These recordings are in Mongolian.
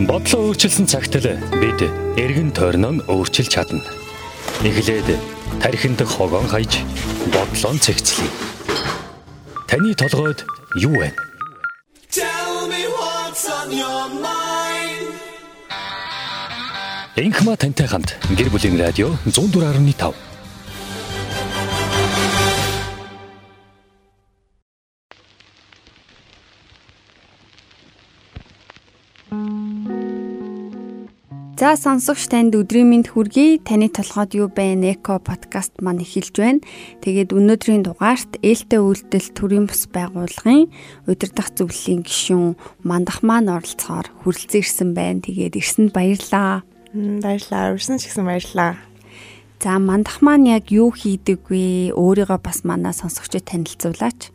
Бодлоо өөрчилсөн цагт л бид эргэн тойрноо өөрчилж чадна. Эхлээд тархинд хогоон хайж бодлоо цэгцлэе. Таны толгойд юу вэ? Энхма тантай хамт гэр бүлийн радио 104.5 За сонсогч танд өдрийн мэнд хүргэе. Таны толгойд юу байна? Эко подкаст маань эхэлж байна. Тэгээд өнөөдрийн дугаарт ээлтэй үйлдэл төрийн бус байгууллагын удирдах зөвлөлийн гишүүн мандах маань оролцохоор хүрэлцэн ирсэн байна. Тэгээд ирсэнд баярлаа. Баярлалаа. Ирсэн ч гэсэн баярлалаа. За мандах маань яг юу хийдэг вэ? Өөрийгөө бас манаа сонсогчид танилцуулаач.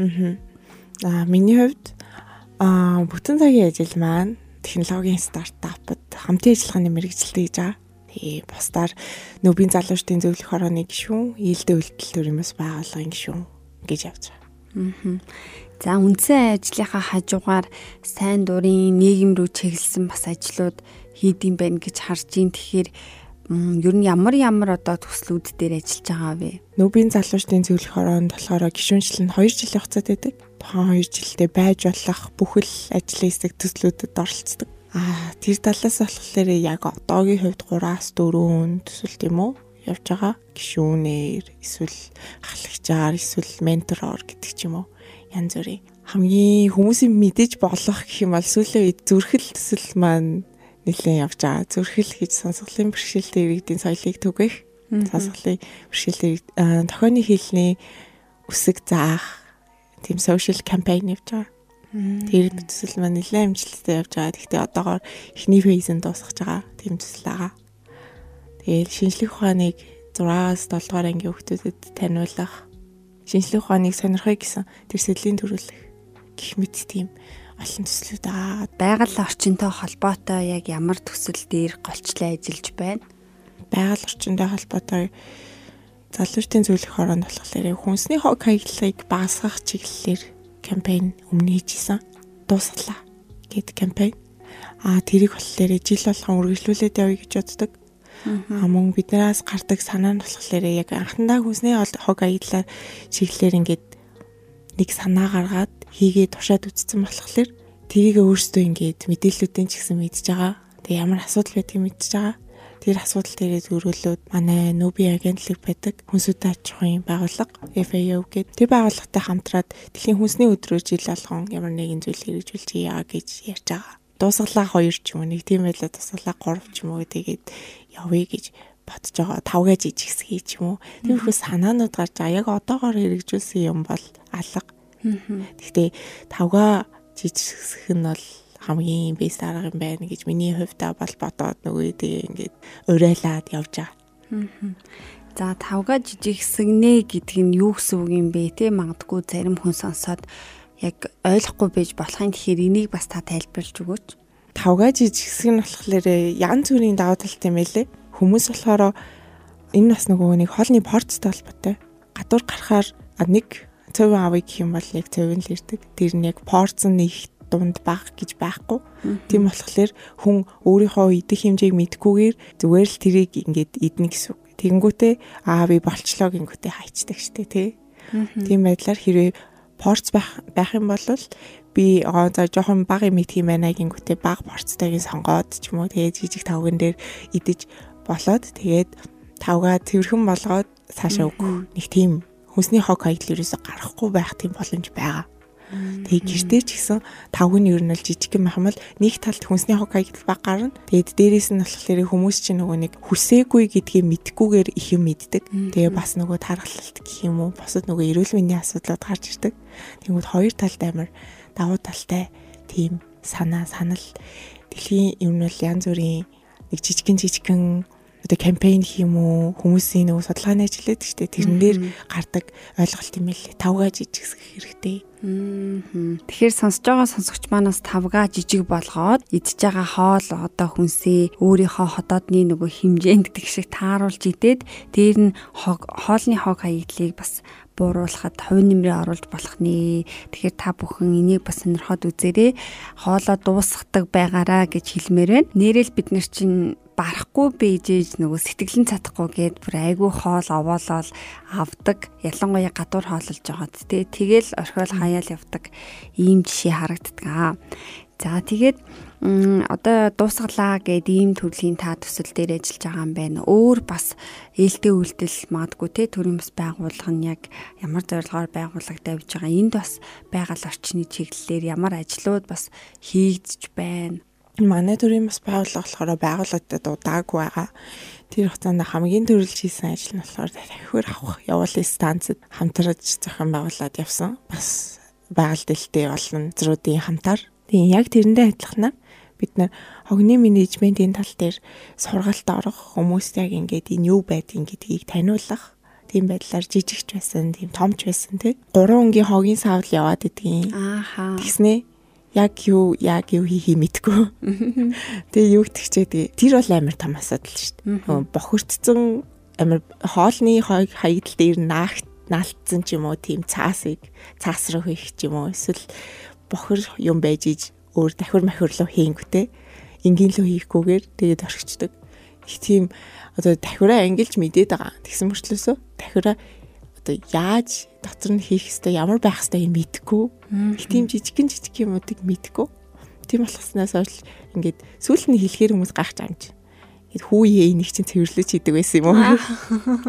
Аа. Аа миний хувьд аа бүтэн цагийн ажил маань технологийн стартапад хамтын ажиллагааны мэрэгжилтэй гэж байгаа. Тэгээ бусдаар нөбийн залуучдын зөвлөх хорооны гишүүн, ээлдээ үйлдэл төрөөс байгууллагын гишүүн гэж явж байгаа. Аа. За үндсэн ажлынхаа хажуугаар сайн дурын нийгэм рүү чиглэсэн бас ажлууд хийдэм байх гэж харж ин тэгэхээр ер нь ямар ямар одоо төслүүд дээр ажиллаж байгаа вэ? Нөбийн залуучдын зөвлөх хороонд болохоор гишүүнчлэл нь 2 жилийн хугацаатай байдаг тухайн 2 жилдээ байж болох бүхэл ажлын хэсэг төслүүдэд оролцдог. Аа тэр талаас болохоор яг одоогийн хувьд 3-аас 4 төсөл тийм үү явж байгаа. Гишүүнээр эсвэл ахлагчаар эсвэл ментороор гэдэг ч юм уу янз бүрийн хамгийн хүмүүсийн мэдэж болох гэх юм бол сүүлийн үед зүрхэл төсөл маань нэлээд явж байгаа. Зүрхэл гэж сонсголын бэрхшээлтэй иргэдийн соёлыг түгэх. Сонсголын бэрхшээлтэй тохионы хэлний үсэг заах тийм social campaign явж байгаа. Тэр төсөл маань нэлээд амжилттай явж байгаа. Гэхдээ одоогоор эхний фейзэнд дуусгаж байгаа тийм төсөл байгаа. Тэгээд шинжлэх ухааныг 6-аас 7 дугаар ангийн хүүхдүүдэд таниулах, шинжлэх ухааныг сонирхоё гэсэн тэр сэдлийн төрүүлэх гих мэт тийм олон төслүүд аа. Байгаль орчинтой холбоотой яг ямар төсөл дээр голчлон ажиллаж байна? Байгаль орчинтой холбоотой залуучдын зөвлөх хороонд болохоор хүнсний хог хаягдлыг багасгах чиглэлээр кампайн өмнө хийжсэн. Дуусглаа гэд кампайн. Аа тэрийг болохоор жил болгон үргэлжлүүлээд явъя гэж боддог. Аа мөн биднээс гардаг санаа нь болохоор яг анхандаа хүнсний хог хаягдлаар чиглэлээр ингээд нэг санаа гаргаад хийгээд тушаад үтцсэн болохоор тэрийг өөрсдөө ингээд мэдээллүүдэн ч гэсэн мэдж байгаа. Тэг ямар асуудал байдгийг мэдж байгаа Тэр асуудал дээрээ зөрүүлээд манай нөбийн агентлаг байдаг хүнсүд аж ахуйн байгууллага FAO гэдэг. Тэр байгууллагатай хамтраад дэлхийн хүнсний өдрөөр жил болгон ямар нэгэн зүйл хэрэгжүүлж яа гэж ярьж байгаа. Дуусгалаа хоёр ч юм уу нэг тийм байлаа дуусгалаа гурав ч юм уу тэгээд явъя гэж бодож байгаа. Тавгаа жижигсгий ч юм уу. Тиймэрхүү санаанууд гарч байгаа. Яг одоогоор хэрэгжүүлсэн юм бол алга. Гэхдээ тавгаа жижигсэх нь бол хамгийн бэс арга юм байна гэж миний хувьдаа бол бодоод нөгөө тэгээ ингээд урайлаад явж байгаа. За тавга жижигсэгнэ гэдэг нь юу гэсэн үг юм бэ те магадгүй зарим хүн сонсоод яг ойлгохгүй байж болохын тэгэхээр энийг бас та тайлбарлаж өгөөч. Тавга жижигсэг нь болохоор янз бүрийн давуу талтай юм байлээ. Хүмүүс болохоор энэ бас нөгөө нэг хоолны порцтой холбоотой. Гадуур гарахаар нэг цөв авъя гэх юм бол яг нь л ирдэг. Тэр нь яг порц нь их дунд баг гэж байхгүй. Тийм болохоор хүн өөрийнхөө идэх хэмжээг мэдгүйгээр зүгээр л тэрийг ингээд идэнэ гэсэн үг. Тэгэнгүүтээ аа би болчлоо гингүүтээ хайчдаг штэ тий. Тийм байдлаар хэрвээ порц байх байх юм бол би за жоохон баг юм идэх юм байна гингүүтээ баг порцтойг сонгоод ч юм уу тэгээд жижиг тавган дээр идэж болоод тэгээд тавгаа цэвэрхэн болгоод цаашаа өг. Нэг тийм хүнсний хог хаягдл ерөөсө гарахгүй байх тийм боломж байгаа. Тэгээ гэртээ ч гэсэн тавг нь ер нь л жижиг юм ахмал нэг талд хүнсний хог хаягдл баг гарна. Тэгээд дээрээс нь болохоор хүмүүс чинь нөгөө нэг хүсээгүй гэдгийг мэдгүйгээр их юм мэддэг. Тэгээ бас нөгөө тархалт гэх юм уу босод нөгөө эрүүл мэндийн асуудлууд гарч ирдэг. Тэгмүүд хоёр талд амар давуу талтай тийм санаа санал дэлхийн юм нь бол янз бүрийн нэг жижигэн жижигэн одоо кампайн хийм үү хүмүүсийн нөгөө судалгааны ажил гэдэг чинь тэрэн дээр гардаг ойлголт юм л тавгаа жижигсэх хэрэгтэй. Тэгэхээр сонсож байгаа сонсогч манаас тавгаа жижиг болгоод идж байгаа хоол одоо хүнсээ өөрийнхөө ходоодны нөгөө хэмжээнд гэдэг шиг тааруулж идээд дээр нь хоолны хог хаягдлыг бас бууруулахад хувь нэмрээ оруулж болох нэ. Тэгэхээр та бүхэн энийг бас сонирхоод үзээрэй. Хоолоо дуусгадаг байгаараа гэж хэлмээр байна. Нэрэл бид нар чинь барахгүй бийжээж нөгөө сэтгэлэн цатахгүй гээд бүр айгүй хоол овоолол авдаг. Ялангуяа гадуур хоололж байгаад тий. Тэгэл орхиол хаяал явдаг ийм жишээ харагддаг. За тэгээд одоо дуусгалаа гэд ийм төрлийн та төсөл дээр ажиллаж байгаа юм байна. Өөр бас ээлтэй үйлдэл магадгүй те төрийн бас байгууллага нь яг ямар зорилгоор байгуулагдаж байгаа. Энд бас байгаль орчны чиглэлээр ямар ажлууд бас хийгдэж байна. Манай төрийн бас байгууллага болохоор байгууллагад удаагүй байгаа. Тэр хугацаанд хамгийн төрөлж хийсэн ажил нь болохоор дахиад авах явуулын станцад хамтарч зохион байгуулад явсан. Бас байгаль дэлтэй олон зруудын хамтаар. Тийм яг тэрэндээ адилханаар бид нар хогны менежментийн тал дээр сургалт орох хүмүүст яг ингээд энэ юу байдгийг гэдгийг таниулах тийм байдлаар жижигч байсан, тийм томч байсан тий. 3 өнгийн хогийн савл яваад идгийн. Ааха. Тэгснэ яг юу яг юу хийхээ мэдгүй. Тэгээ юу гтгчээ тэгээ тэр бол амар том асуудал шүү дээ. Бохирдсон амар хоолны хаягдал дээр наахт наалтсан ч юм уу тийм цаасыг цаас руу хийх ч юм уу эсвэл бохир юм байж иж өөр давхир махир руу хийнгүүтэй энгийн лөө хийхгүйгээр тэгээд орхичдаг. Их тийм одоо давхираа ангилж мэдээд байгаа. Тэгсэн мөрчлөөсөө давхираа одоо яаж дотор нь хийх хэвээр ямар байх хэвээр мэдгүй. Их тийм жижигэн жижиг юмуудыг мэдгүй. Тийм болохснаас хойш ингээд сүүлд нь хэлэхээр хүмүүс гайхаж амж. Ингээд хүү ээ энийг чинь цэвэрлэж хийдэг байсан юм уу?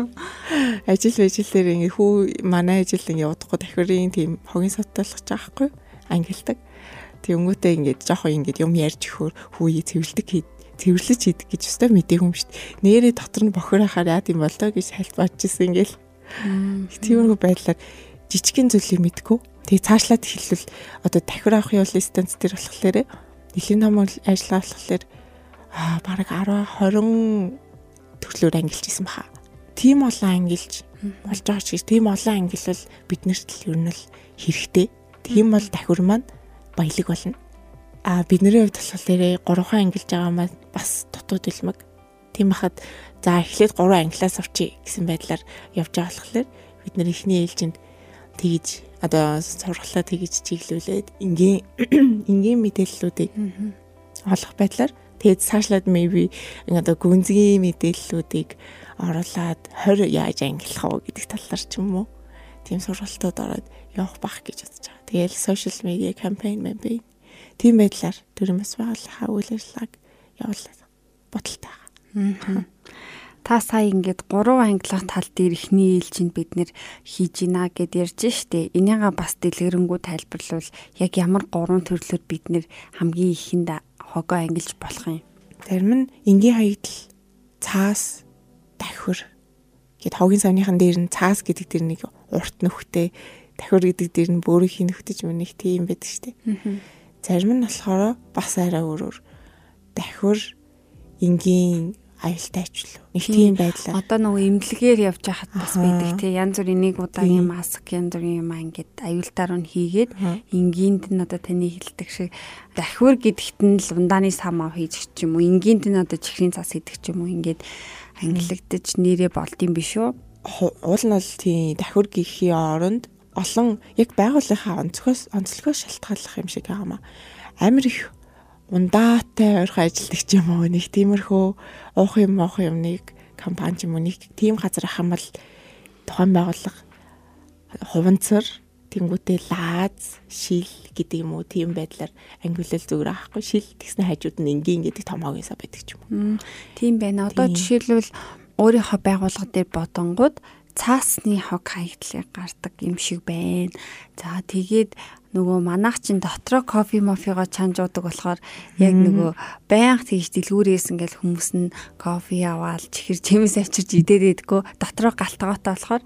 Ажил ажил дээр ингээд хүү манай ажил ингээд удахгүй давхирын тийм хогийн сотолгож байгаа хгүй ангилдаг. Тэнгүүтээ ингээд жоохон ингээд юм ярьж өгөхөр хүүе цэвэрлдэг хий цэвэрлэж хийдэг гэж өстой мэдээг юм шүү дээ. Нэрээ дотор нь бохор хахаар яа гэм болоо гэж хальт бодчихсон ингээл. Тиймэрхүү байдлаар жижигхэн зүйлийг мэдгүй. Тэгээ цаашлаад хэлвэл одоо дахир авах явуулын станц дээр болохоор нэлийн том ажиллагаа болохоор аа бараг 10 20 төрлөөр ангилж исэн баха. Тим олон ангилж болж байгаа ч тийм олон ангилвал биднэрт л ер нь л хэрэгтэй. Тийм бол дахир маань баялаг болно. А бидний хувьд болохоор 3 ангилж байгаа маань бас дутууд илмэг. Тийм бахад за эхлээд 3 ангилаас авчи гэсэн байдлаар явж байгаа болохоор бид нар эхний ээлжинд тэгж одоо сургалаа тэгж чиглүүлээд энгийн энгийн мэдээллүүдийг олох байдлаар тэгээд цаашлаад maybe одоо гүнзгий мэдээллүүдийг оруулаад 20 яаж ангилах вэ гэдэг талаар ч юм уу тийм сургалтууд ороод явах бах гэж бодож байгаа. Тэгээл social media campaign campaign тийм байдлаар төрөмс байгууллага үйл ажиллагааг явуулах бодолтой байгаа. Та сая ингээд 3 ангилах тал дээр ихний ээлжинд бид нэр хийж гинэ гэд ярьж штэ. Энийгээ бас дэлгэрэнгүй тайлбарлавал яг ямар гурван төрлөөр бид нэр хамгийн ихэнд хогоо ангилж болох юм. Зарим нь энгийн хаягдал, цаас, давхир гэд хогийн савныхан дээр нь цаас гэдэг дээр нэг урт нөхтэй давхир гэдэг дээр нь бөөрийнхий нөхдөж мөн их тийм байдаг штеп. Зарим нь болохоор бас арай өөрөөр давхир энгийн аюултай л нэг тийм байдлаар. Одоо нөгөө имлэгээр явж байхад бас байдаг тий янз бүрийн нэг удаагийн маск янз бүрийн юм ингээд аюултаар нь хийгээд энгийнт нь одоо таны хэлдэг шиг давхир гэдэгт нь л ундааны сам ав хийж ч юм уу? Энгийнт нь одоо чихрийн цас хийдэг ч юм уу? Ингээд ангилагдаж нэрээ болдсон биш үү? Уул нь бол тий давхир гэхийн оронд олон яг байгууллагынхаа онцгоос онцлогоос шалтгааллах юм шиг байгаа маа. Амар их ундаатай ойрхон ажилдаг ч юм уу нэг тиймэрхүү уух юм уух юмныг компани юм уу нэг тийм газар ах юм бол тухайн байгууллага хуванцар тэнгуүтэй лааз шил гэдэг юм уу тийм байдлаар ангилал зүгээр аахгүй шил тэгснэ хажууд нь энгийн гэдэг томоогоосаа байдаг ч юм уу. Тийм байна. Одоо жишээлбэл өөрийнхөө байгууллага дээр бодонгууд цаасны хог хаягдлыг гардаг юм шиг байна. За тэгээд нөгөө манайх чин дотроо кофе мофиго чанжуудаг болохоор яг нөгөө байнга тэгж дэлгүүрээс ингээл хүмүүс нь кофе аваад чихэр чимээс авчирч идээд байдгөө дотроо галтгоотой болохоор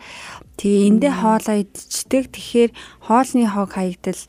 тэгээ эндээ хоолоо идчихдэг. Тэгэхээр хоолны хог хаягдал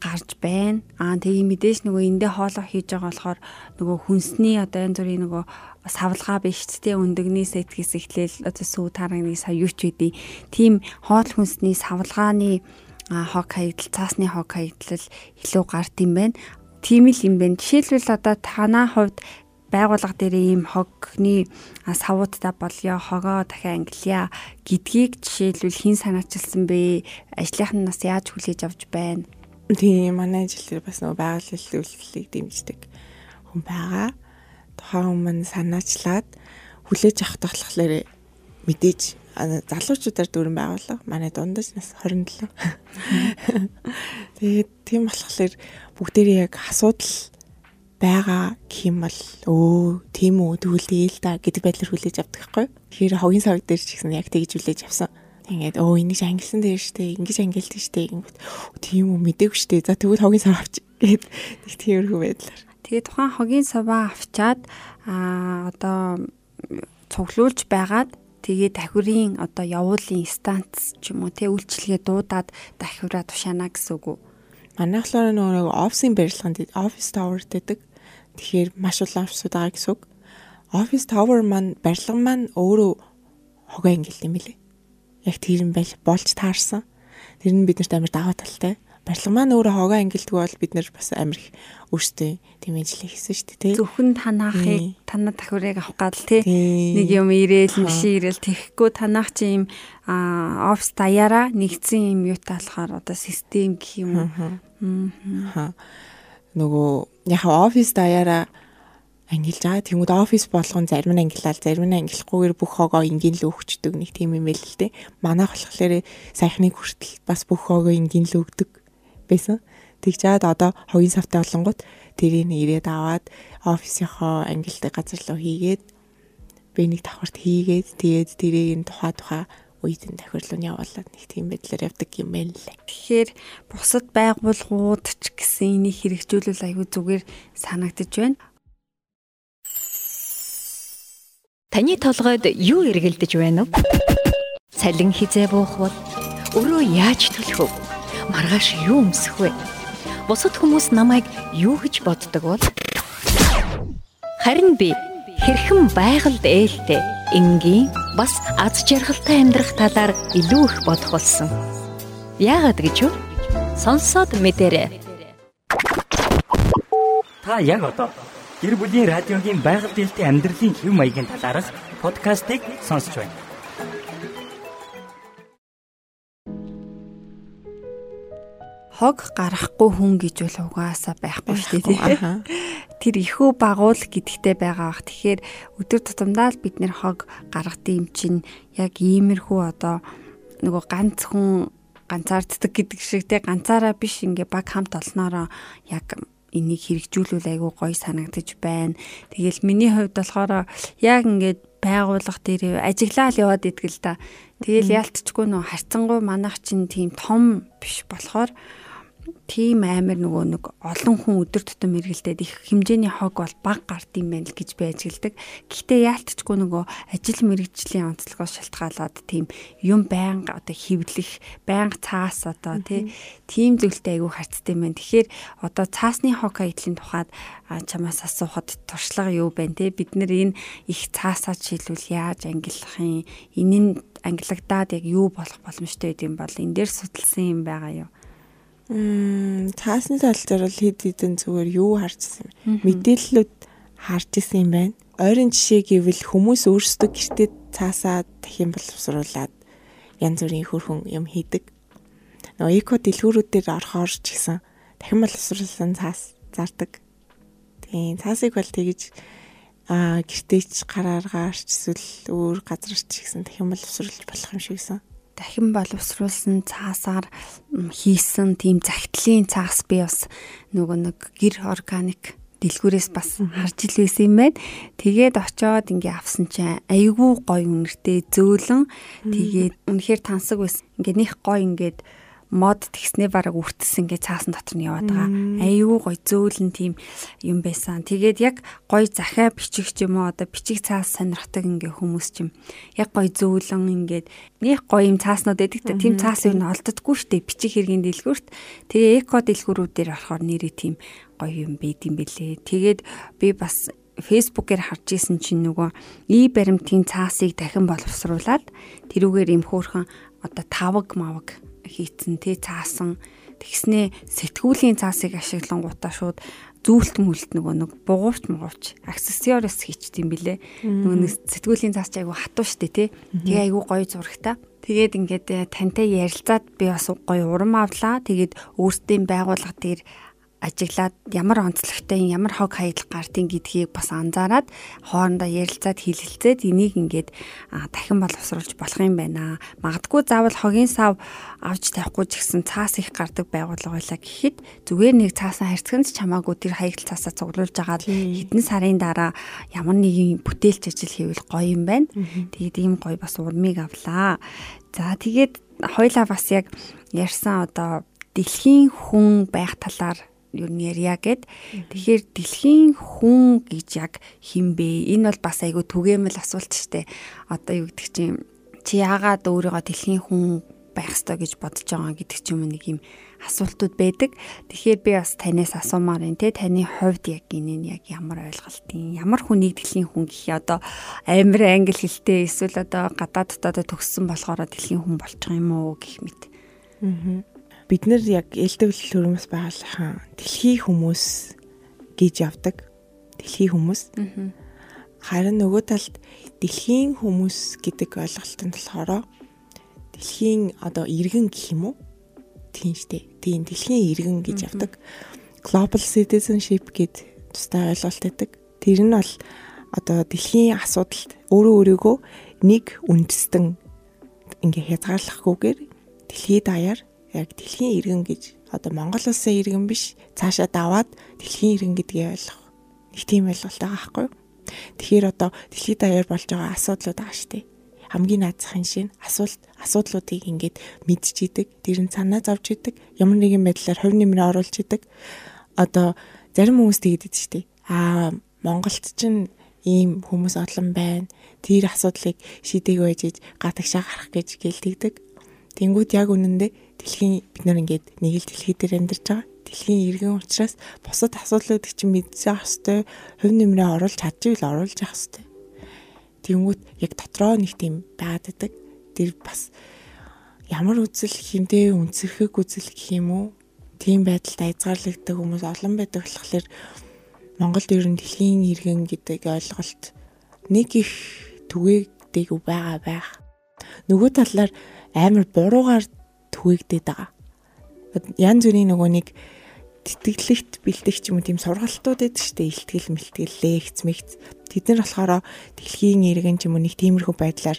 гарч байна. Аа тэгээ мэдээж нөгөө эндээ хоолоо хийж байгаа болохоор нөгөө хүнсний одоо янз бүрийн нөгөө савлгаа биш тэ өндөгний сэтгээс эхлээл одоо сүү тарагны сая юу ч үдий тийм хоол хүнсний савлгааны хог хаягдал цаасны хог хаягдал илүү гарт юм байна. Тийм л юм байна. Жишээлбэл одоо танаа хувьд байгууллага дээр ийм хогны савуудтай болё хогоо дахиад ангилъя гэдгийг жишээлбэл хин санаачилсан бэ? Ажлынхнаас яаж хүлээж авч байна? Тийм манай ажил дээр бас нөгөө байгууллагын үйлчлэлийг дэмждэг хүн байгаа. Тухайн өмнө санаачлаад хүлээж авах болохоор мэдээж залуучуудаар дүүрэн байгууллага манай дундаж нас 27. Тэгээд тийм болохоор бүгдээрээ яг асуудал байгаа гэх юм бол өө тийм үү тэгвэл тэгээл та гэдэг байдлаар хүлээж авдаг хгүй. Тэгэхээр хогийн савг дээр ч гэсэн яг тэгж хүлээж авсан. Ингээд өө энийг ангилсан дээр штэ ингэж ангилдаг штэ гингүүт тийм үү мдэггүй штэ. За тэгвэл хогийн сав авч гээд нэг тиймэрхүү байдлаар. Тэгээ тухайн хогийн саваа авчаад аа одоо цуглуулж байгаад тэгээ дахиурын одоо явуулын станц ч юм уу тэ үйлчлэгээ дуудаад дахиураа тушаана гэсэн үг үү? Манайхлаар нөгөө офисын барилганд офис товер гэдэг Тэгэхээр маш олон офисууд байгаа гэсэн үг. Office Tower маань барилга маань өөрөө хогоо ангилт юм билээ. Яг тэр юм байл болж таарсан. Тэр нь биднэрт амар даваа талтай. Барилга маань өөрөө хогоо ангилдгүй бол бид нар бас амар их өөрсдөө тийм ажиллаа хийсэн шүү дээ тий. Зөвхөн танаахыг танаа тахварыг авах гал тий. Нэг юм ирээл машин ирээл тэхгүй танаах чи юм офис даяараа нэгдсэн юм юутай болохоор одоо систем гэх юм уу. Аа нөгөө яхаа офис даяараа ангилж байгаа. Тэнгүүд офис болгон зарим нь ангилаад зарим нь ангилахгүйгээр бүх хогоо энгийн л өгчдөг нэг тийм юм байл л дээ. Манайх болохоор саяхныг хүртэл бас бүх хогоо энгийн л өгдөг байсан. Тэгж чаад одоо хогийн савтай болонгууд тэрийг ирээд аваад офисынхоо ангилдаг газар руу хийгээд би нэг давхарт хийгээд тэгээд тэрийг тухай тухай үед нь тохирлоо явуулаад нэг тийм байдлаар явдаг юм байна лээ. Тэгэхээр бусад байгууллагууд ч гэсэн энийг хэрэгжүүлэл аягүй зүгээр санагдаж байна. Таны толгойд юу эргэлдэж байна вэ? Цалин хизээ буух бол өрөө яаж төлөх вэ? Маргааш юу өмсөх вэ? Бусад хүмүүс намайг юу гэж боддог бол? Харин би хэрхэн байгальд ээлтэй энгийн бас аз жаргалтай амьдрах талаар илүү их бодох болсон. Яагаад гэж вэ? Сонсоод мэдэрэй. Та яг одоо гэр бүлийн радиогийн байгаль дэлхийн амьдралын хэв маягийн талаарх подкастыг сонсож байна. Хог гарахгүй хүн гэж бол угаасаа байхгүй шүү дээ. Тэр ихүү багуул гэдэгтэй байгаа бах. Тэгэхээр өдөр тутамдаа л бид нэр хог гаргадаг юм чинь яг иймэрхүү одоо нөгөө ганц хүн ганцаарддаг гэдэг шиг те ганцаараа биш ингээ баг хамт олноороо яг энийг хэрэгжүүлвэл айгүй гоё санагдаж байна. Тэгэл миний хувьд болохоор яг ингээд байгууллага дээр ажиглал яваад идэгэл та. Тэгэл яалтчгүй нөө харцангуй манайх чинь тийм том биш болохоор тийм амар нөгөө нэг олон хүн өдөр тутам эргэлдээд их хэмжээний хог бол баг гард юм байна л гэж би ажигладаг. Гэхдээ яалтчгүй нөгөө ажил мэрэгжлийн онцлогоос шалтгаалаад тийм юм байнга одоо хөвлөх, байнга цаас одоо тийм зүйлтэй айгүй харцтай юм байна. Тэгэхээр одоо цаасны хог хаядлын тухайд чамаас асуухад туршлага юу байна те бид нэр энэ их цаасаа жишээлбэл яаж ангилах юм энэ нь ангилагдаад яг юу болох боломжтой гэдэг юм бол энэ дээр судалсан юм байгаа юу Мм цаасны тал дээр бол хэд хэдэн зүгээр юу харчихсан юм. Мэдээллүүд харж исэн юм байна. Ойрын жишээ гэвэл хүмүүс өөрсдөө гэртээ цаасаа дахин боловсруулад янз бүрийн хөрхөн юм хийдэг. Нөгөө эко дэлгүүрүүд дээр орохоор ч гэсэн дахин боловсруулсан цаас зардаг. Тийм цаасыг бол тэгж аа гэртээч гарааргаарч эсвэл өөр газарч гэсэн дахин боловсруулж болох юм шиг гэсэн дахин боловсруулсан цаасаар хийсэн тийм загтлын цаас би бас нөгөө нэг гэр органик дэлгүүрээс бас харж ил байсан юм байна. Тэгээд очоод ингээ авсан чинь айгүй гоё үнэртэй зөөлөн тэгээд үнэхээр тансаг байсан. Ингээ них гоё ингээд мод тэгснээ бараг үртсэн ингээ цаасан дотор нь яваад байгаа. Аюу гой зөөлөн тийм юм байсан. Тэгээд яг гой захаа бичих ч юм уу одоо бичиг цаас сонирхдаг ингээ хүмүүс ч юм. Яг гой зөөлөн ингээд нэг гой юм цааснууд эдэг та тийм цаас юу н олддоггүй штэ бичиг хэргийн дэлгүүрт. Тэгээ эко дэлгүүрүүдээр болохоор нэрээ тийм гоё юм байд юм бэлээ. Тэгээд би бас фэйсбүүкээр харж исэн чинь нөгөө и баримтын цаасыг дахин боловсруулад тэрүүгээр юм хөөрхөн одоо тавг мавг хийцэн тий цаасан Тэгснээ сэтгүүлийн цаасыг ашиглангуудаа шууд зүүлт мүлт нөгөө нэг бугуурч мугуурч аксессуарс хийчихдээ билээ. Нөгөө нэг сэтгүүлийн цаас айгу хатуу штэ тий. Тэгээ айгу гоё зурагта. Тэгээд ингээд э, тантай ярилцаад би бас гоё урам авлаа. Тэгээд өөрсдийн байгууллага дээр ажиглаад ямар онцлогтой ямар хог хаягдл гартын гэдгийг бас анзаараад хоорондоо ярилцаад хилэлцээд энийг ингээд дахин боловсруулж болох юм байна. Магадгүй заавал хогийн сав авч тавихгүй ч гэсэн цаас их гардаг байгууллага байлаа гэхэд зүгээр нэг цаасан харьцагт чамаагүй тэр хаягдл цаасаа цуглуулж агаад хэдэн сарын дараа ямар нэгэн бүтээлч ажил хийвэл гоё юм байна. Тэгээд ийм гоё бас урмыг авлаа. За тэгээд хоёлаа бас яг ярьсан одоо дэлхийн хүн байх талаар ер нь ярья гэд. Тэгэхээр дэлхийн хүн гэж яг хинбэ? Энэ бол бас айгүй түгээмэл асуулт штэ. Одоо юу гэдэг чинь чи яагаад өөрийгөө дэлхийн хүн байх ёстой гэж бодож байгаа гэдэг ч юм нэг юм асуултууд байдаг. Тэгэхээр би бас танаас асуумаар энэ те таны хувьд яг энэ нь яг ямар ойлголтын ямар хүнийг дэлхийн хүн гэх юм одоо амир англи хэлтэй эсвэл одоо гадаад дотоод төгссөн болохоор дэлхийн хүн болчих юм уу гэх мэт. Аа бид нар яг ээлтөвлөл хөрмөс байгуулахын дэлхийн хүмүүс гэж явдаг. Дэлхийн хүмүүс. Харин нөгөө талд дэлхийн хүмүүс гэдэг ойлголт нь болохоор дэлхийн одоо иргэн гэх юм уу? Тийм штэ. Тийм дэлхийн иргэн гэж явдаг. Global citizenship гэд тустай ойлголт байдаг. Тэр нь бол одоо дэлхийн асуудалд өөрөө өөрийгөө нэг үндэстэн ингээ хязгаарлахгүйгээр дэлхийд даяар яг дэлхийн иргэн гэж одоо Монгол улсын иргэн биш цаашаа даваад дэлхийн иргэн гэдгийг ойлгох. Нэг тийм ойлголт байгаа байхгүй юу? Тэгэхээр одоо дэлхийд даяар болж байгаа асуудлууд байгаа шүү дээ. Хамгийн наацхан шин асуулт асуудлуудыг ингээд тэр нь санаа зовж идэг, ямар нэгэн байдлаар хувь нэмрээ оруулж идэг. Одоо зарим хүмүүс тэгдэд шүү дээ. Аа Монголд чинь ийм хүмүүс олон байна. Тэр асуудлыг шийдэг байж гадагшаа гарах гэж гэлтэгдэг. Тэнгүүд яг үнэндээ дэлхийн бид нар ингээд нэг л дэлхий дээр амьдарч байгаа. Дэлхийн иргэн учраас бусад асуудлууд чинь мэдсэх хэвээр хувь нэмрээ оруулж чадчихвэл оруулж явах хэвээр. Тэнгүүт яг дотроо нэг тийм байгаад байдаг. Тэр бас ямар үзэл хинтээ үнсэрхэг үзэл гэх юм уу? Тийм байдалд айцгаарлагддаг хүмүүс олон байдаг болохоор Монголд ер нь дэлхийн иргэн гэдэг ойлголт нэг их түгээгдэг байгаа байх. Нөгөө талаар амар буруугаар түгээгдээд байгаа. Ян зүрийн нөгөө нэг тэтгэлэгт бэлтгэж юм тийм сургалтууд шүү дээ. Илтгэл мэлтгэл лекц мэгц. Тэд нар болохоор дэлхийн иргэн ч юм уу нэг тиймэрхүү байдлаар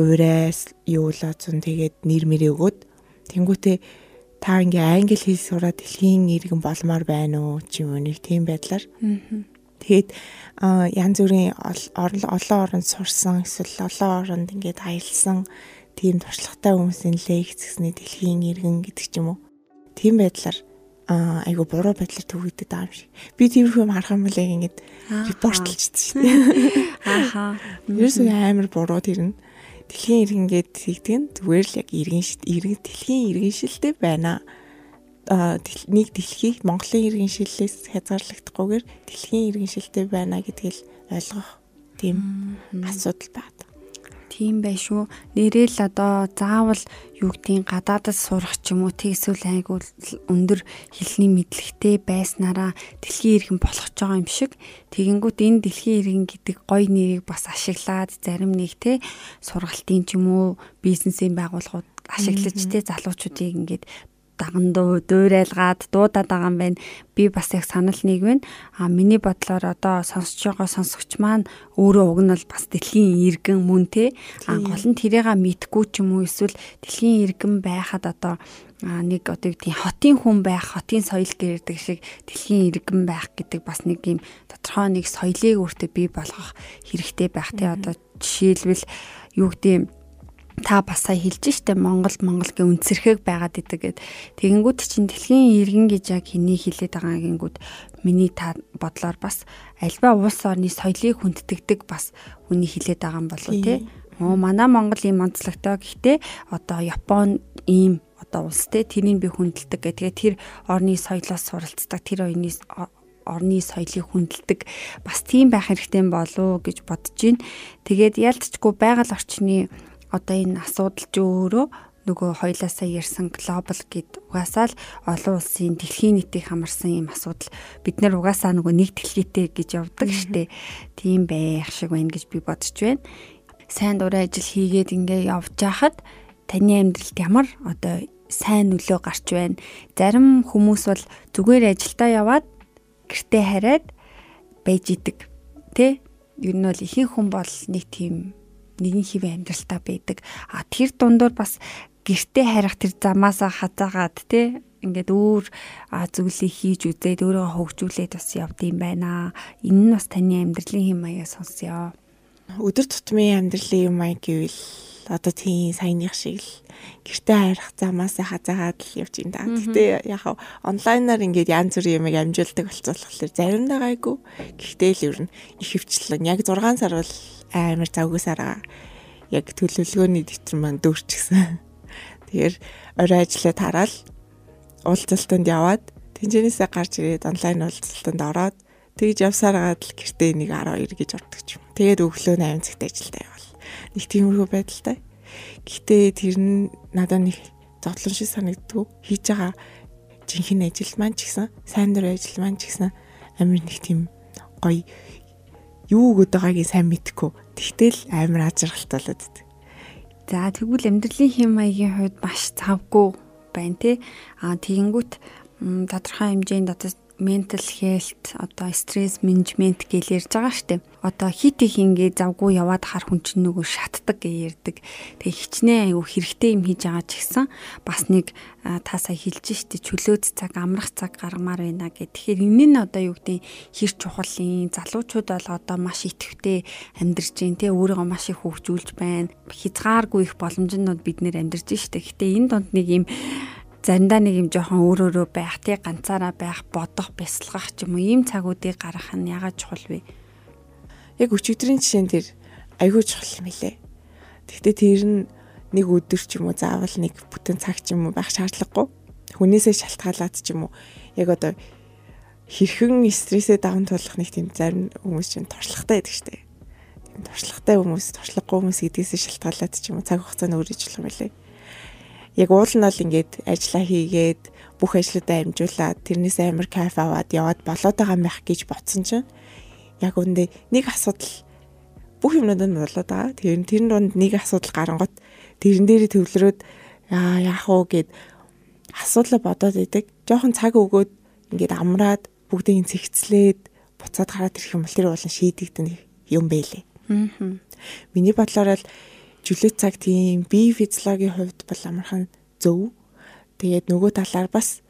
уурайс юулаа зун тэгээд нэр мэрээ өгөөд тэнгуүтээ та ингээ англи хэл сураад дэлхийн иргэн болмоор байна уу ч юм уу нэг тийм байдлаар. Тэгээд янз бүрийн олон орнд сурсан эсвэл олон оронд ингээд аялсан тийм туршлагатай хүмүүсийн лекц гэсний дэлхийн иргэн гэдэг ч юм уу. Тийм байдлаар аа айгу буруу байдлаар төгөөдөг даа юм шиг. Би тиймэрхүү юм харах юм бол яг ингэж репортлжсэн шүү дээ. Ааха. Ерөөсөө амар буруу тэр нь. Дэлхийн иргэн гээд тэгдэг нь зүгээр л яг иргэн шил иргэн дэлхийн иргэн шилтэй байна. Аа нэг дэлхийг Монголын иргэн шиллээс хязгаарлагдахгүйгээр дэлхийн иргэн шилтэй байна гэдгийг ойлгох тийм асуудал байна тийм бай шүү. Нэрэл одоо заавал юу гэдгийг гадаадд сурах ч юм уу тэг эсвэл айгуул өндөр хэлний мэдлэгтэй байснараа дэлхийн иргэн болох ч байгаа юм шиг. Тэгэнгүүт энэ дэлхийн иргэн гэдэг гой нэрийг бас ашиглаад зарим нэг те сургалтын ч юм уу бизнесийн байгууллагууд ашиглаж те залуучуудыг ингээд даган дуу дуурайлгаад дуудаад байгаа юм байна. Би бас яг санал нэг байна. А миний бодлоор одоо сонсож байгаа сонсогч маань өөрөө уг нь бол бас дэлхийн иргэн мөн те. А гол нь тэрийг мэдгүй ч юм уу эсвэл дэлхийн иргэн байхад одоо а нэг одоо тийм хотын хүн байх, хотын соёл гэрдэг шиг дэлхийн иргэн байх гэдэг бас нэг юм тодорхой нэг соёлыг өөртөө бий болгох хэрэгтэй байх те одоо жишээлбэл юу гэдэг та бас сая хэлж штэ Монгол Монголгийн үнцэрхэг байгаад идэг гэд. Тэгэнгүүт чинь дэлхийн иргэн гэж яг хэний хэлээд байгаа гингүүд миний та бодлоор бас альва улс орны соёлыг хүнддэгдэг бас хүний хэлээд байгаа юм болов те. Оо манай Монгол ийм онцлогтой гэхдээ одоо Япон ийм одоо улс те тэрийг би хүндэлдэг гэх. Тэгээ тэр орны соёлоос суралцдаг тэр орны орны соёлыг хүндэлдэг бас тийм байх хэрэгтэй болов гэж бодож байна. Тэгээд ялцчгүй байгаль орчны одоо энэ асуудал ч өөрөө нөгөө хоёлаасаа ярьсан глобал гэд угаасаа л олон улсын дэлхийн нийтийг хамарсан юм асуудал бид нар угаасаа нөгөө нэг дэлхийтэй гэж явдаг штэ. Тийм байх шиг байна гэж би бодож байна. Сайн дурын ажил хийгээд ингээ явж хахад таны амьдралд ямар одоо сайн нөлөө гарч байна. Зарим хүмүүс бол зүгээр ажилдаа яваад гэртээ хараад байж идэг. Тэ? Ер нь бол ихэнх хүн бол нэг тийм нэгэн хэвэн амьдралтай байдаг. А тэр дундуур бас гэртээ харих тэр замаасаа хазаагаад те ингээд өөр зүйлийг хийж үзээд өөрийгөө хөгжүүлээд бас явд юм байна. Энэ нь бас таны амьдралын хэм маяг сонсё. Өдөр тутмын амьдралын юм маяг гэвэл одоо тийм саяных шиг л гэртээ харих замаасаа хазаагаад л явж ин да. Гэтэ яг онлайнаар ингээд янз бүрийн юм амжилтдаг болцоолохлоор заримдаа гайгүй. Гэхдээ л ер нь их хөвчлэн яг 6 сар бол амар завгүйсараа яг төлөвлөгөөний дэвтэр маань дүүрчихсэн. Тэгэхээр орой ажиллаад хараад уулзалтанд яваад тэнцэнээсээ гарч ирээд онлайн уулзалтанд ороод тэгж явсараад л гэртээ нэг 12 гэж ордог юм. Тэгээд өглөө 8 цагт ажилдаа явал. Нэг тиймэрхүү байдалтай. Гэтэ тэр нь надад нэг зодлон шиг санагддгүй. Хийж байгаа жинхэнэ ажил маань ч гэсэн сайн дур ажил маань ч гэсэн амар нэг тийм гоё юу өгöd байгаагийг сайн мэдэхгүй. Тэгтэл амар ажиргалтай болоод идэв. За тэгвэл амьдралын хэм маягийн хувьд маш завгүй байна те. Аа тэгэнгүүт тодорхой хэмжээнд одоо mental health одоо стресс менежмент гэж ярьж байгаа штеп. Одоо хит их ингээ завгүй яваад хар хүн чинь нөгөө шатдаг гэж ярьдаг. Тэгээ хичнээн аюу хэрэгтэй юм хийж байгаа ч гэсэн бас нэг та сая хэлж штэ чөлөөт цаг амрах цаг гаргамаар байна гэх. Тэгэхээр энэ нь одоо юу гэдэг хэр чухал юм. Залуучууд бол одоо маш идэвхтэй амьдарч जैन те өөрийгөө маш их хөгжүүлж байна. Хязгааргүй их боломжнууд бид нэр амьдарч штэ. Гэтэ энэ донд нэг юм заримдаа нэг юм жоохон өөр өөрөө байх, тий ганцаараа байх, бодох, бясалгах ч юм уу ийм цагуудыг гаргах нь ягаад чухал вэ? Яг өчигдрийн жишээн тэр айгүй чухал юм лээ. Гэхдээ тэр нь нэг өдөр ч юм уу заавал нэг бүтэн цаг ч юм уу байх шаардлагагүй. Хүнээсээ шалтгаалаад ч юм уу яг одоо хэрхэн стрессээ даван туулах нэг тийм зарим хүмүүс чинь туршлагатай байдаг штеп. Тийм туршлагатай хүмүүс, туршлагагүй хүмүүс гэдгээс шалтгаалаад ч юм уу цаг хугацааны өөр ижлэх юм лээ яг уул нь бол ингээд ажиллаа хийгээд бүх ажлуудаа амжуулаад тэрнээс амар кайф аваад яваад болоод байгаа байх гэж ботсон чинь яг үндэ нэг асуудал бүх юмнууд нь болоод байгаа. Тэр тэрэн донд нэг асуудал гарангот тэрэн дээр төвлөрөөд яа яах вэ гэд асуудал бодоод идэг. Жохон цаг өгөөд ингээд амраад бүгдийг цэгцлээд буцаад гараад ирэх юм бол тэр болон шийдэгдэн юм байлээ. Аа. Миний бодлоор л жүлээ цаг тийм бие физиологийн хувьд бол амархан зөв. Тэгээд нөгөө талаар бас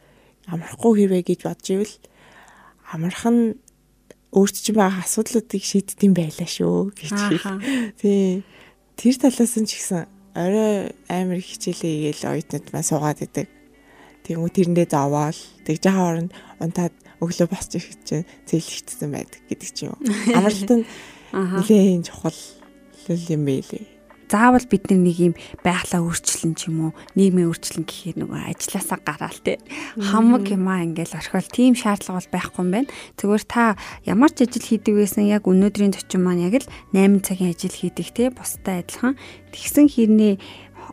амархгүй хэрвээ гэж бодж ивэл амархан өөрт чинь байгаа асуудлуудыг шийддэм байлаа шүү гэж. Тийм. Тэр талаас нь ч гэсэн орой амар хичээлээ игээл оюутнууд маань суугаад идэг. Тэгмүү тэрэндээ зовоол тэг жаа оронд унтаад өглөө босч ирэх чинь зээлэгдсэн байдаг гэдэг ч юм. Амралт нь нэлээд чухал юм байлээ заавал бид нэг юм байглаа өөрчлөн ч юм уу нийгмийн өөрчлөн гэхээр нөгөө ажилласаа гараал те хамаг юмаа ингээл орхиол тийм шаардлага бол байхгүй юм байна. Зүгээр та ямар ч ажил хийдэг байсан яг өнөөдрийн зочин маань яг л 8 цагийн ажил хийдэг те бусдаа адилхан. Тэгсэн хэрнээ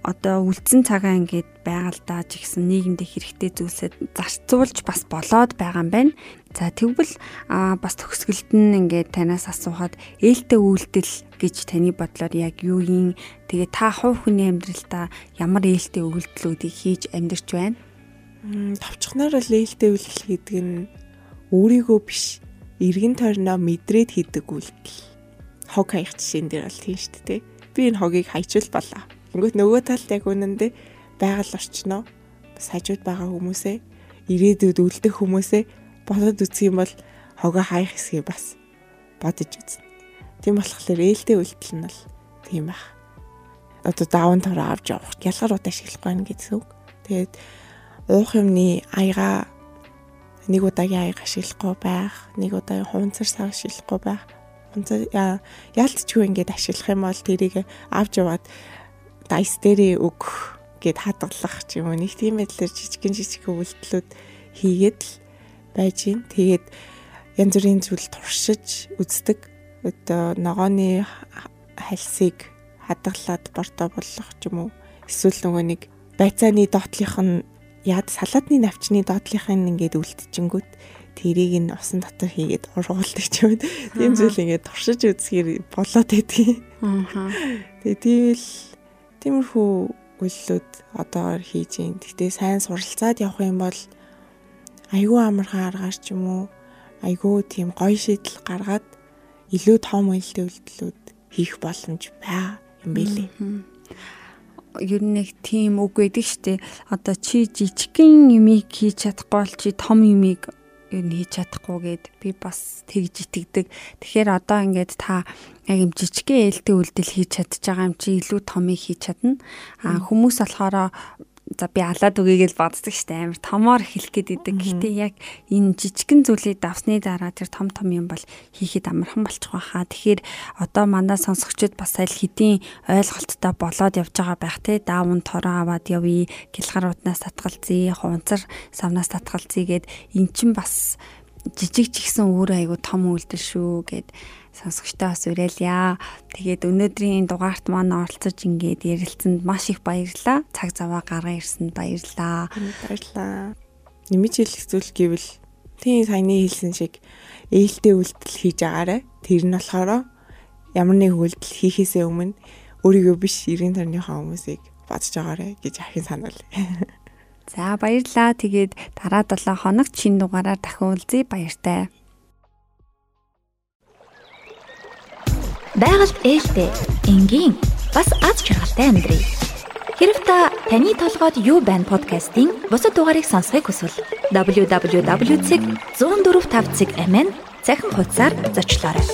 одоо үлдсэн цагаа ингээд байгальдаа ч ихсэн нийгэмдээ хэрэгтэй зүйлсэд зарцуулж бас болоод байгаа юм байна. За тэгвэл бас төгсгөлд нь ингээд танаас асуухад ээлтэй үйлдэл гэж таны бодлоор яг юу юм? Тэгээ та хувь хүний амьдралдаа ямар ээлтэй үйлдэлүүдийг хийж амьдарч байна? Товчхоноор л ээлтэй үйлдэл гэдэг нь өөрийгөө биш эргэн тойрноо мэдрээд хийдэг үйлдэл. Хог хаях жишээн дээр бол тийм шүү дээ. Би энэ хогийг хайчвал болоо Тэнгүүт нөгөө талд яг үнэндээ байгаль орчноо бас хажууд байгаа хүмүүсээ ирээдүйд үлдэх хүмүүсээ бодод үзэх юм бол хогоо хаях хэсгийг бас бодож үзнэ. Тийм болохоор ээлтэй үйлдэл нь бол тийм байх. Одоо даван тавраа авч явах ялгарууд ашиглахгүй байна гэсэн үг. Тэгээд уух юмны аяга нэг удаагийн аяга ашиглахгүй байх, нэг удаагийн хуванцар сав ашиглахгүй байх. Хуванцар яалтчгүй ингээд ашиглах юм бол тэрийг авч яваад дайс дээрээ өг гэд хадгалах ч юм уу нэг тийм байдлаар жижигэн жижигэн үйлдэлүүд хийгээд л байж гин. Тэгээд янз бүрийн зүйл туршиж үздэг. Одоо ногооны хальсыг хадгалаад борто болгох ч юм уу. Эсвэл нөгөө нэг байцааны доотлих нь яад салаадны навчны доотлих нь ингээд үлдчихэнгүүт тэрийг нь усан дотор хийгээд уруулдаг ч юм. Тийм зүйл ингээд туршиж үзэхээр болоод байдгийг. Аа. Тэгээ тиймэл тиймэрхүү үйллүүд одоо хийж юм. Гэтэ сайн суралцаад явах юм бол айгүй амархан аргаар ч юм уу айгүй тийм гоё шийдэл гаргаад илүү том үйлдэл үйлдэлүүд хийх боломж байгаа юм билий. Ер нь нэг тийм үг байдаг штэ. Одоо чи жижигхэн юмыг хийж чадахгүй бол чи том юмыг юу н хийж чадахгүй гэд би бас тэгж итгэдэг. Тэгэхээр одоо ингээд та яг юм жижигхэн ээлтэй үйлдэл хийж чадж байгаа юм чи илүү томыг хийж чадна. А хүмүүс болохоор за би алаад үгийгэл боддог штэ амар томоор хэлэх гээд идэг. Гэхдээ яг энэ жижигхэн зүйлийг давсны дараа тэр том том юм бол хийхэд амархан болчих байхаа. Тэгэхээр одоо манай сонсогчид бас аль хэдийн ойлголттой болоод явж байгаа байх те. Даавн тороо аваад явъя. Гэлхарууднаас татгалзъя, хунцар савнаас татгалзъя гэд эн чинь бас жижиг жигсэн өөр айгу том үйлдэл шүү гэд сонсогчтой бас уриалъя. Тэгээд өнөөдрийн дугаарт маань оролцож ингээд ярилцсанд маш их баярлалаа. Цаг заваа гаргаа ирсэнд баярлалаа. Баярлалаа. Нэмж хэлэх зүйл гэвэл тийм саяны хэлсэн шиг ээлтэй үйлдэл хийж агаарай. Тэр нь болохоор ямар нэг үйлдэл хийхээсээ өмнө өөрийгөө биш 90 төрнийхөө хүмүүсийг бодож агаарай гэж ахин санаал. За баярлалаа. Тэгээд дараа 7 хоногт шинэ дугаараар дахин уулзъя. Баяртай. Байгальд ээлтэй, энгийн, бас аз жаргалтай амьдрий. Хэрв та таны толгойд юу байна подкастын бусад дугаарыг сонсохыг хүсвэл www.104.5 амин захин хуудасаар зочлоорой.